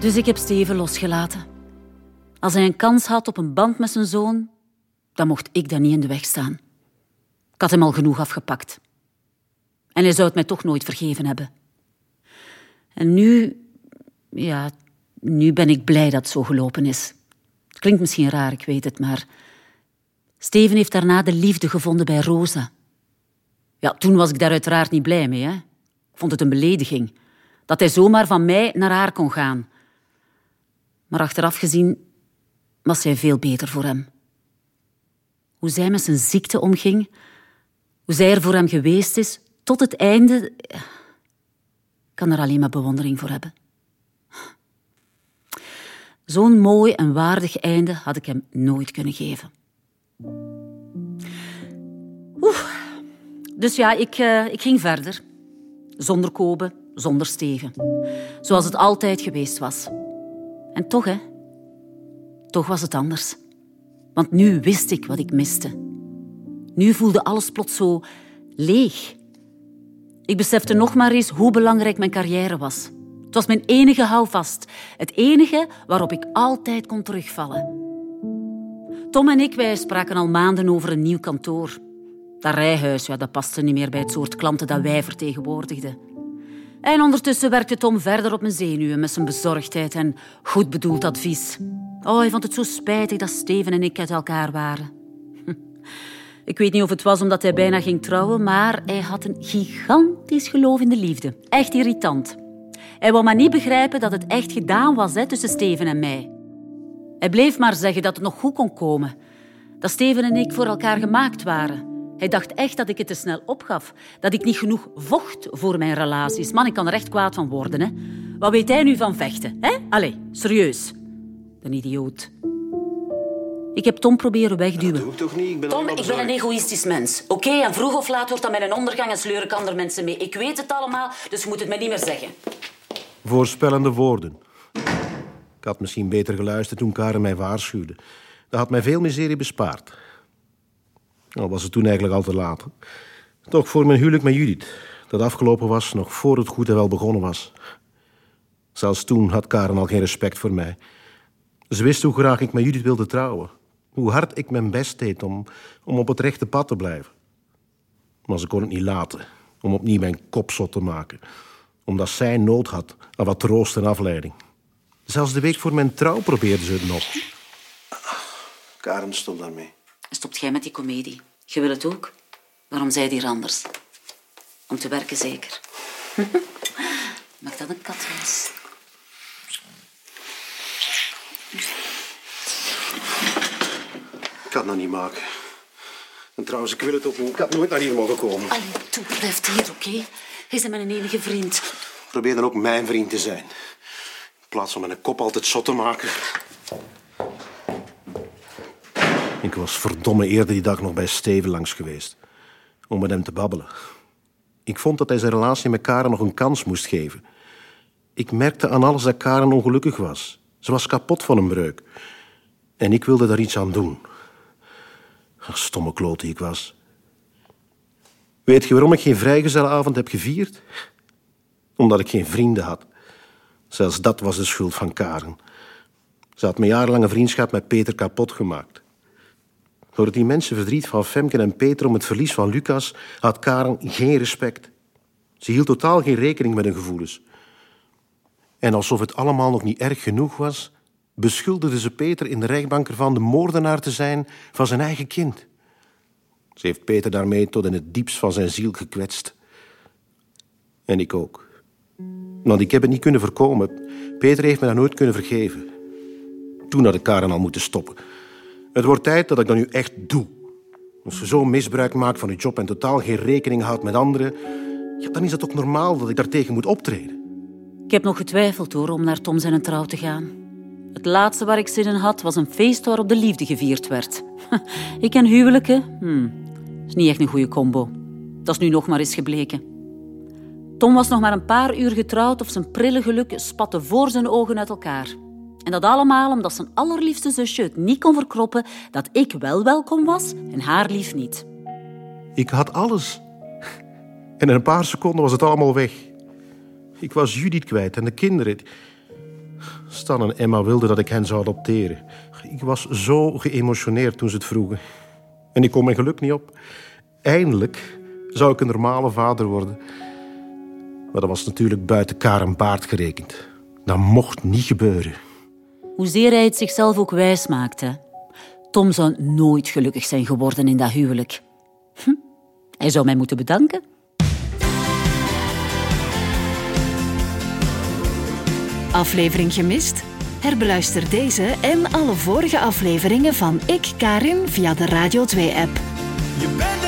Dus ik heb Steven losgelaten. Als hij een kans had op een band met zijn zoon, dan mocht ik dat niet in de weg staan. Ik had hem al genoeg afgepakt. En hij zou het mij toch nooit vergeven hebben. En nu, ja, nu ben ik blij dat het zo gelopen is. Het klinkt misschien raar, ik weet het, maar Steven heeft daarna de liefde gevonden bij Rosa. Ja, toen was ik daar uiteraard niet blij mee. Hè? Ik vond het een belediging. Dat hij zomaar van mij naar haar kon gaan. Maar achteraf gezien was zij veel beter voor hem. Hoe zij met zijn ziekte omging, hoe zij er voor hem geweest is, tot het einde, kan er alleen maar bewondering voor hebben. Zo'n mooi en waardig einde had ik hem nooit kunnen geven. Dus ja, ik, uh, ik ging verder. Zonder Kobe, zonder Steven. Zoals het altijd geweest was. En toch, hè. Toch was het anders. Want nu wist ik wat ik miste. Nu voelde alles plots zo leeg. Ik besefte nog maar eens hoe belangrijk mijn carrière was. Het was mijn enige houvast. Het enige waarop ik altijd kon terugvallen. Tom en ik wij spraken al maanden over een nieuw kantoor. Dat rijhuis ja, dat paste niet meer bij het soort klanten dat wij vertegenwoordigden. En ondertussen werkte Tom verder op mijn zenuwen met zijn bezorgdheid en goed bedoeld advies. Oh, hij vond het zo spijtig dat Steven en ik uit elkaar waren. Ik weet niet of het was omdat hij bijna ging trouwen, maar hij had een gigantisch geloof in de liefde. Echt irritant. Hij wou maar niet begrijpen dat het echt gedaan was hè, tussen Steven en mij. Hij bleef maar zeggen dat het nog goed kon komen. Dat Steven en ik voor elkaar gemaakt waren. Hij dacht echt dat ik het te snel opgaf. Dat ik niet genoeg vocht voor mijn relaties. Man, ik kan er echt kwaad van worden. Hè? Wat weet hij nu van vechten? Hè? Allee, serieus. Een idioot. Ik heb Tom proberen wegduwen. Dat doe ik toch niet? Ik ben Tom, ik ben een egoïstisch mens. Oké, en vroeg of laat wordt dat mijn ondergang en sleur ik andere mensen mee. Ik weet het allemaal, dus je moet het mij niet meer zeggen. Voorspellende woorden. Ik had misschien beter geluisterd toen Karen mij waarschuwde. Dat had mij veel miserie bespaard. Al was het toen eigenlijk al te laat. Toch voor mijn huwelijk met Judith, dat afgelopen was nog voor het goed en wel begonnen was. Zelfs toen had Karen al geen respect voor mij. Ze wist hoe graag ik met Judith wilde trouwen. Hoe hard ik mijn best deed om, om op het rechte pad te blijven. Maar ze kon het niet laten om opnieuw mijn kop zot te maken. Omdat zij nood had aan wat troost en afleiding. Zelfs de week voor mijn trouw probeerde ze het nog. Karen stond daarmee. Stopt jij met die komedie? Je wil het ook? Waarom zei je hier anders? Om te werken, zeker. Maak dat een kat was. Ik kan nog niet maken. En trouwens, ik wil het ook niet. Ik had nooit naar hier mogen komen. Allee, toe, blijf hier, oké? Okay? Hij is mijn enige vriend. Probeer dan ook mijn vriend te zijn. In plaats van mijn kop altijd zot te maken. Ik was verdomme eerder die dag nog bij Steven langs geweest. Om met hem te babbelen. Ik vond dat hij zijn relatie met Karen nog een kans moest geven. Ik merkte aan alles dat Karen ongelukkig was. Ze was kapot van een breuk. En ik wilde daar iets aan doen. Ach, stomme kloot die ik was. Weet je waarom ik geen vrijgezellenavond heb gevierd? Omdat ik geen vrienden had. Zelfs dat was de schuld van Karen. Ze had mijn jarenlange vriendschap met Peter kapot gemaakt. Door het immense verdriet van Femke en Peter om het verlies van Lucas had Karen geen respect. Ze hield totaal geen rekening met hun gevoelens. En alsof het allemaal nog niet erg genoeg was, beschuldigde ze Peter in de rechtbank ervan de moordenaar te zijn van zijn eigen kind. Ze heeft Peter daarmee tot in het diepst van zijn ziel gekwetst. En ik ook. Want ik heb het niet kunnen voorkomen. Peter heeft me dat nooit kunnen vergeven. Toen had ik Karen al moeten stoppen. Het wordt tijd dat ik dat nu echt doe. Als je zo misbruik maakt van je job en totaal geen rekening houdt met anderen, ja, dan is het ook normaal dat ik daartegen moet optreden. Ik heb nog getwijfeld hoor, om naar Tom zijn trouw te gaan. Het laatste waar ik zin in had, was een feest waarop de liefde gevierd werd. Ik en huwelijken? Hmm, is niet echt een goede combo. Dat is nu nog maar eens gebleken. Tom was nog maar een paar uur getrouwd of zijn prille geluk spatte voor zijn ogen uit elkaar. En dat allemaal omdat zijn allerliefste zusje het niet kon verkroppen dat ik wel welkom was en haar lief niet. Ik had alles. En in een paar seconden was het allemaal weg. Ik was Judith kwijt en de kinderen. Stan en Emma wilden dat ik hen zou adopteren. Ik was zo geëmotioneerd toen ze het vroegen. En ik kon mijn geluk niet op. Eindelijk zou ik een normale vader worden. Maar dat was natuurlijk buiten kaar en baard gerekend. Dat mocht niet gebeuren. Hoezeer hij het zichzelf ook wijs maakte. Tom zou nooit gelukkig zijn geworden in dat huwelijk. Hm, hij zou mij moeten bedanken. Aflevering gemist? Herbeluister deze en alle vorige afleveringen van Ik Karin via de Radio 2-app. Je bent